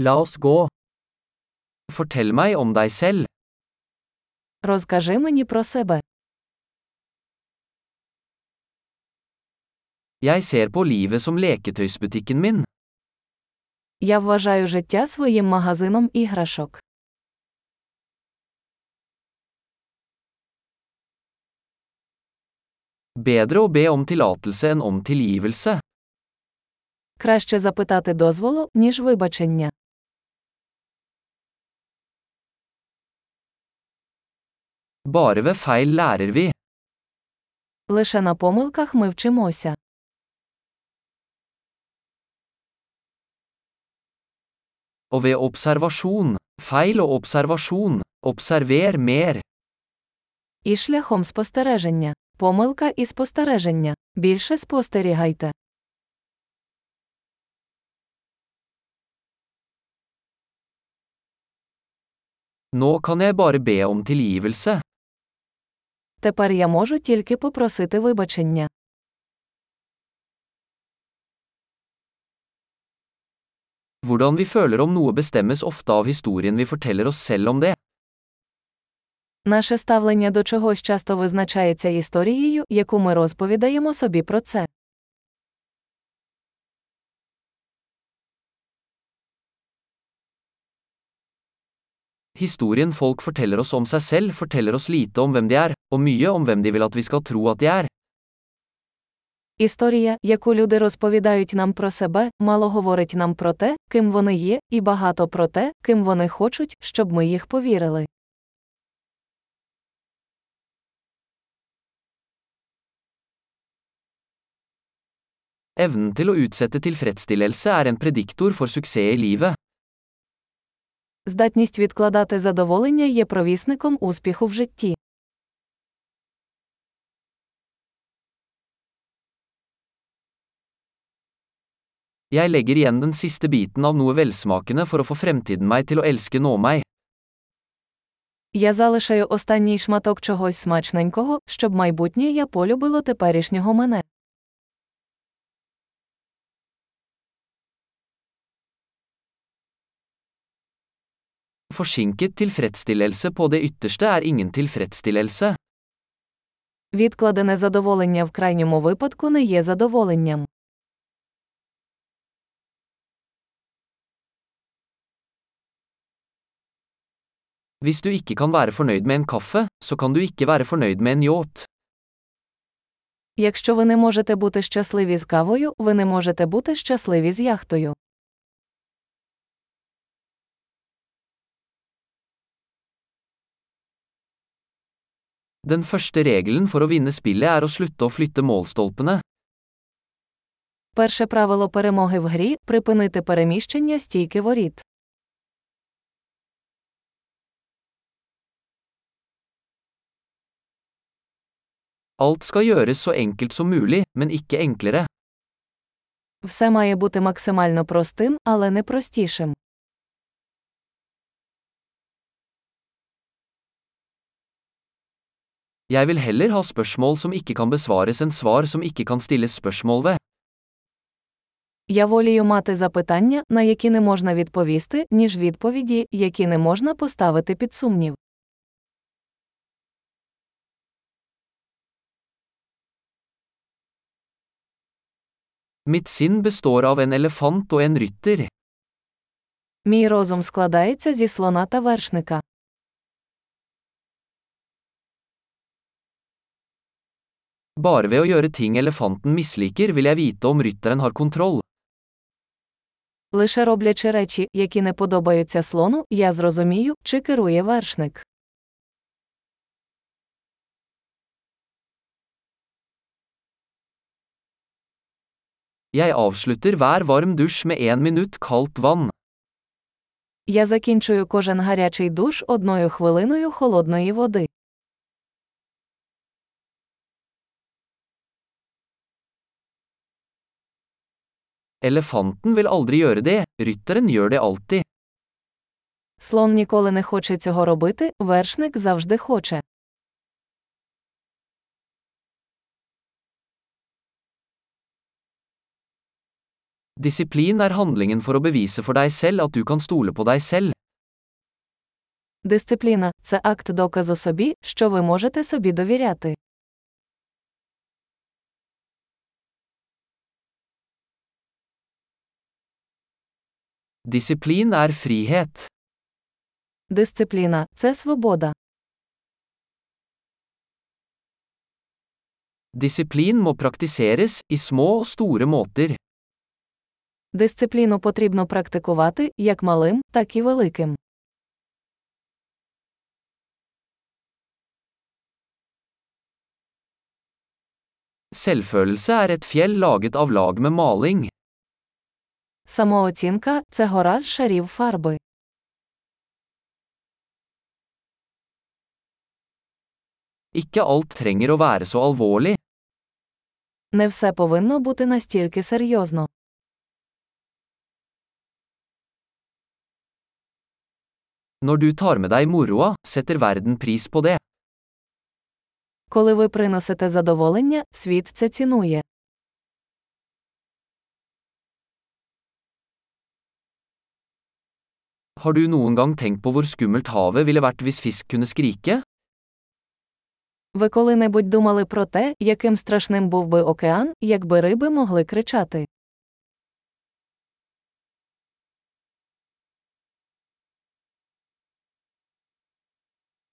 La oss gå. Fortell meg om deg selv. Розкажи мені про себе. Jeg ser på livet som leketøysbutikken min. Я вважаю життя своїм магазином іграшок. Bedre å be om tillatelse enn om tilgivelse. Краще запитати дозволу, ніж вибачення. Bare ved feil lærer vi. Лише на помилках ми вчимося. Og ved observasjon. Feil og observasjon. Observer mer. І шляхом спостереження. Помилка і спостереження. Більше спостерігайте. Nå kan jeg bare be om tilgivelse. Тепер я можу тільки попросити вибачення. Hvordan vi føler om noe bestemmes ofte av historien vi forteller oss selv om det. Наше ставлення до чогось часто визначається історією, яку ми розповідаємо собі про це. Historien folk forteller oss om seg selv, forteller oss lite om hvem de er, og mye om hvem de vil at vi skal tro at de er. Історія, яку люди розповідають нам про себе, мало говорить нам про те, ким вони є, і багато про те, ким вони хочуть, щоб ми їх повірили. Evnen til å utsette tilfredsstillelse er en prediktor for suksess i livet. Здатність відкладати задоволення є провісником успіху в житті. Jeg legger igjen den siste biten av noe velsmakende for å få fremtiden meg til å elske nå meg. Я залишаю останній шматок чогось смачненького, щоб майбутнє я полюбило теперішнього мене. Forsinket tilfredsstillelse på det ytterste er ingen tilfredsstillelse. Відкладене задоволення в крайньому випадку не є задоволенням. Hvis du ikke kan være fornøyd med en kaffe, så kan du ikke være fornøyd med en yacht. Якщо ви не можете бути щасливі з кавою, ви не можете бути щасливі з яхтою. Den første regelen for å vinne spillet er å slutte å flytte målstolpene. Перше правило перемоги в грі припинити переміщення стійки воріт. Alt skal gjøres så enkelt som mulig, men ikke enklere. Все має бути максимально простим, але не простішим. Jeg vil heller ha spørsmål som ikke kan besvares enn svar som ikke kan stilles spørsmål ved. Я волію мати запитання, на які не можна відповісти, ніж відповіді, які не можна поставити під сумнів. Mitt sinn består av en elefant og en rytter. Мій розум складається зі слона та вершника. Bare ved å gjøre ting elefanten misliker vil jeg vite om rytteren har kontroll. Лише роблячи речі, які не подобаються слону, я зрозумію, чи керує вершник. Jeg avslutter hver varm dusj med én minutt kaldt vann. Я закінчую кожен гарячий душ одною хвилиною холодної води. Elefanten vil aldri gjøre det, rytteren gjør det alltid. Слон ніколи не хоче цього робити, вершник завжди хоче. Disiplin er handlingen for å bevise for deg selv at du kan stole på deg selv. Дисципліна це акт доказу собі, що ви можете собі довіряти. Disiplin er frihet. Дисципліна це свобода. Disiplin må praktiseres i små og store måter. Дисципліну потрібно практикувати як малим, так і великим. Selvfølelse er et fjell laget av lag med maling. Самооцінка це гора з шарів фарби. Ikke alt trenger å være så alvorlig. Не все повинно бути настільки серйозно. Når du tar med deg moroa, setter verden pris på det. Коли ви приносите задоволення, світ це цінує. Har du noen gang tenkt på hvor skummelt havet ville vært hvis fisk kunne skrike? Ви коли-небудь думали про те, яким страшним був би океан, якби риби могли кричати?